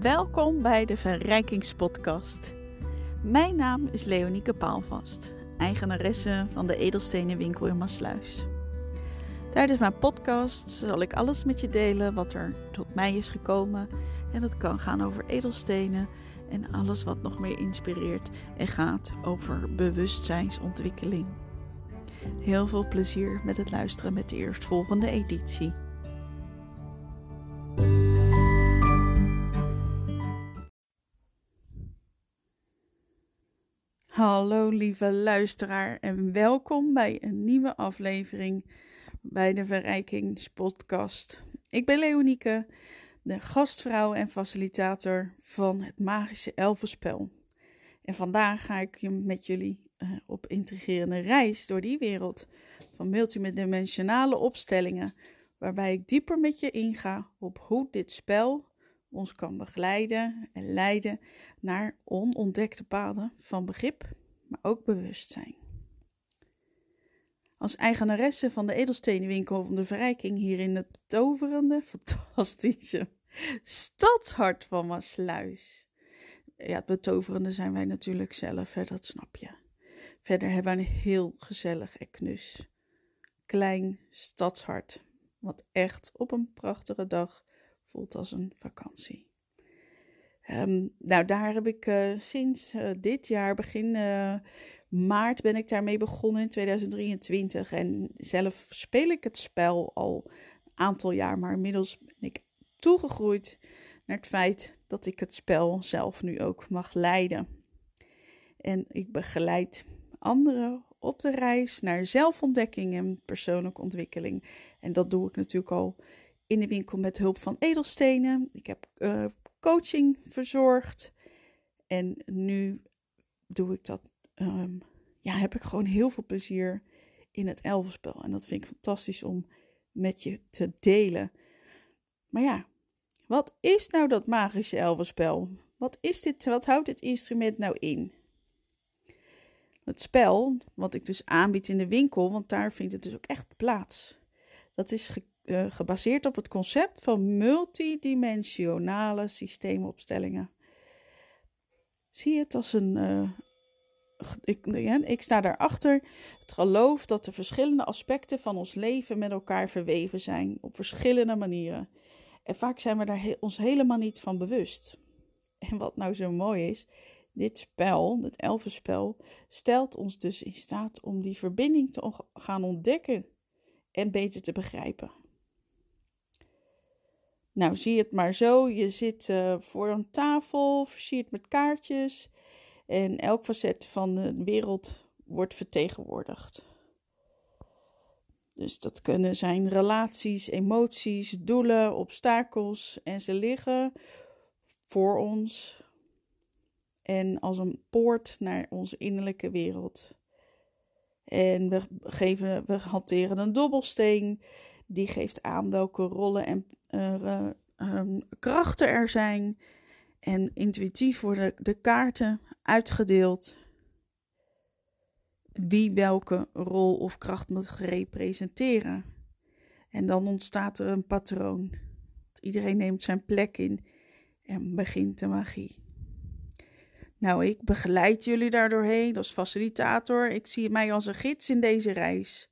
Welkom bij de Verrijkingspodcast. Mijn naam is Leonieke Paalvast, eigenaresse van de Edelstenenwinkel in Maasluis. Tijdens mijn podcast zal ik alles met je delen wat er tot mij is gekomen. En dat kan gaan over edelstenen en alles wat nog meer inspireert en gaat over bewustzijnsontwikkeling. Heel veel plezier met het luisteren met de eerstvolgende editie. Hallo lieve luisteraar en welkom bij een nieuwe aflevering bij de Verrijkingspodcast. Ik ben Leonieke, de gastvrouw en facilitator van het magische elfenspel. En vandaag ga ik met jullie uh, op intrigerende reis door die wereld van multidimensionale opstellingen, waarbij ik dieper met je inga op hoe dit spel ons kan begeleiden en leiden naar onontdekte paden van begrip, maar ook bewustzijn. Als eigenaresse van de edelstenenwinkel van de Verrijking hier in het toverende, fantastische stadshart van Maasluis. Ja, het betoverende zijn wij natuurlijk zelf, hè, dat snap je. Verder hebben we een heel gezellig en knus klein stadshart, wat echt op een prachtige dag voelt als een vakantie. Um, nou, daar heb ik uh, sinds uh, dit jaar, begin uh, maart, ben ik daarmee begonnen in 2023. En zelf speel ik het spel al een aantal jaar, maar inmiddels ben ik toegegroeid naar het feit dat ik het spel zelf nu ook mag leiden. En ik begeleid anderen op de reis naar zelfontdekking en persoonlijke ontwikkeling. En dat doe ik natuurlijk al in de winkel met hulp van edelstenen. Ik heb coaching verzorgd. En nu doe ik dat. Um, ja, heb ik gewoon heel veel plezier in het elfenspel. En dat vind ik fantastisch om met je te delen. Maar ja, wat is nou dat magische elfenspel? Wat is dit? Wat houdt dit instrument nou in? Het spel, wat ik dus aanbied in de winkel, want daar vindt het dus ook echt plaats. Dat is uh, gebaseerd op het concept van multidimensionale systeemopstellingen. Zie het als een. Uh, ik, ik sta daarachter het geloof dat de verschillende aspecten van ons leven met elkaar verweven zijn op verschillende manieren. En vaak zijn we daar ons helemaal niet van bewust. En wat nou zo mooi is, dit spel, het elfenspel, stelt ons dus in staat om die verbinding te gaan ontdekken en beter te begrijpen. Nou, zie het maar zo. Je zit uh, voor een tafel, versierd met kaartjes. En elk facet van de wereld wordt vertegenwoordigd. Dus dat kunnen zijn relaties, emoties, doelen, obstakels. En ze liggen voor ons. En als een poort naar onze innerlijke wereld. En we, geven, we hanteren een dobbelsteen. Die geeft aan welke rollen en uh, um, krachten er zijn. En intuïtief worden de kaarten uitgedeeld. Wie welke rol of kracht moet representeren. En dan ontstaat er een patroon. Iedereen neemt zijn plek in en begint de magie. Nou, ik begeleid jullie daar doorheen als facilitator. Ik zie mij als een gids in deze reis.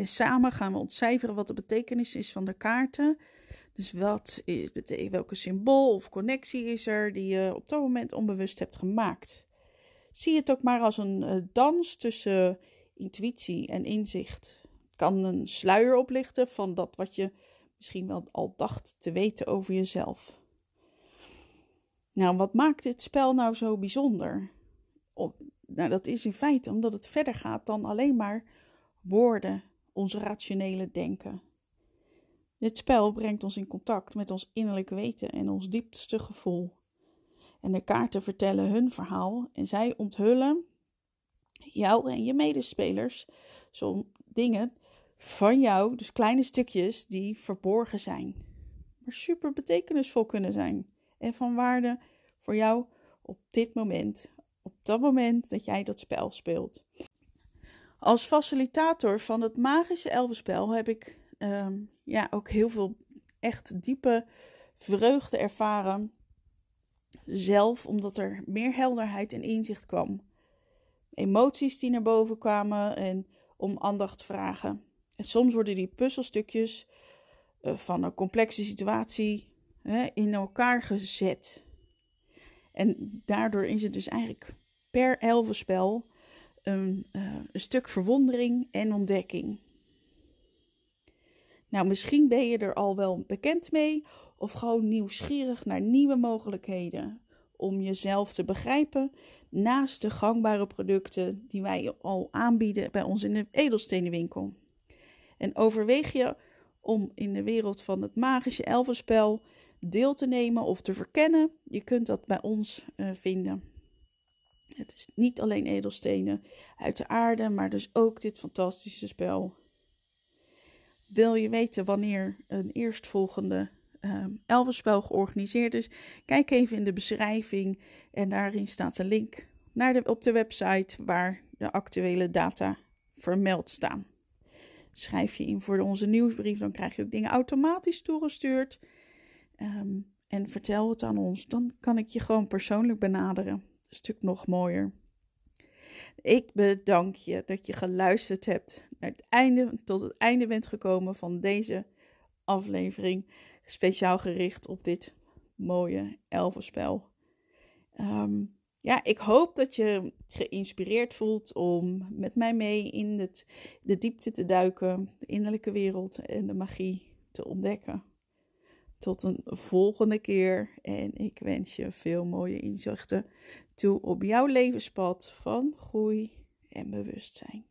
En samen gaan we ontcijferen wat de betekenis is van de kaarten. Dus wat is, welke symbool of connectie is er die je op dat moment onbewust hebt gemaakt? Zie het ook maar als een uh, dans tussen intuïtie en inzicht. Het kan een sluier oplichten van dat wat je misschien wel al dacht te weten over jezelf. Nou, wat maakt dit spel nou zo bijzonder? Nou, dat is in feite omdat het verder gaat dan alleen maar woorden, ons rationele denken. Dit spel brengt ons in contact met ons innerlijk weten en ons diepste gevoel. En de kaarten vertellen hun verhaal en zij onthullen jou en je medespelers zo'n dingen van jou, dus kleine stukjes die verborgen zijn, maar super betekenisvol kunnen zijn en van waarde voor jou op dit moment, op dat moment dat jij dat spel speelt. Als facilitator van het magische elfenspel heb ik um, ja, ook heel veel echt diepe vreugde ervaren zelf omdat er meer helderheid en inzicht kwam. Emoties die naar boven kwamen en om aandacht vragen. En soms worden die puzzelstukjes eh, van een complexe situatie in elkaar gezet. En daardoor is het dus eigenlijk per elfenspel een, uh, een stuk verwondering en ontdekking. Nou, misschien ben je er al wel bekend mee of gewoon nieuwsgierig naar nieuwe mogelijkheden om jezelf te begrijpen naast de gangbare producten die wij al aanbieden bij ons in de edelstenenwinkel. En overweeg je om in de wereld van het magische elfenspel deel te nemen of te verkennen? Je kunt dat bij ons uh, vinden. Het is niet alleen edelstenen uit de aarde, maar dus ook dit fantastische spel. Wil je weten wanneer een eerstvolgende uh, elfenspel georganiseerd is? Kijk even in de beschrijving en daarin staat een link naar de, op de website waar de actuele data vermeld staan. Schrijf je in voor onze nieuwsbrief, dan krijg je ook dingen automatisch toegestuurd. Um, en vertel het aan ons, dan kan ik je gewoon persoonlijk benaderen. Stuk nog mooier. Ik bedank je dat je geluisterd hebt naar het einde, tot het einde bent gekomen van deze aflevering. Speciaal gericht op dit mooie elfenspel. Um, ja, ik hoop dat je geïnspireerd voelt om met mij mee in het, de diepte te duiken, de innerlijke wereld en de magie te ontdekken. Tot een volgende keer en ik wens je veel mooie inzichten toe op jouw levenspad van groei en bewustzijn.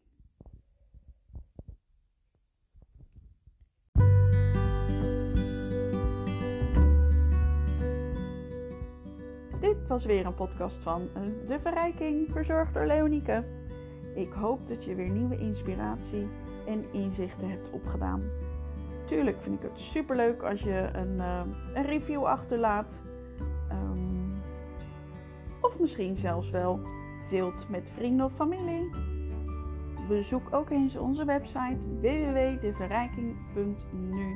Dit was weer een podcast van De Verrijking, verzorgd door Leonieke. Ik hoop dat je weer nieuwe inspiratie en inzichten hebt opgedaan. Tuurlijk vind ik het superleuk als je een, uh, een review achterlaat. Um, of misschien zelfs wel deelt met vrienden of familie. Bezoek ook eens onze website www.deverrijking.nu.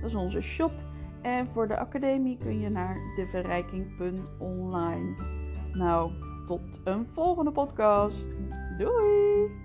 Dat is onze shop en voor de academie kun je naar deverrijking.online. Nou, tot een volgende podcast. Doei!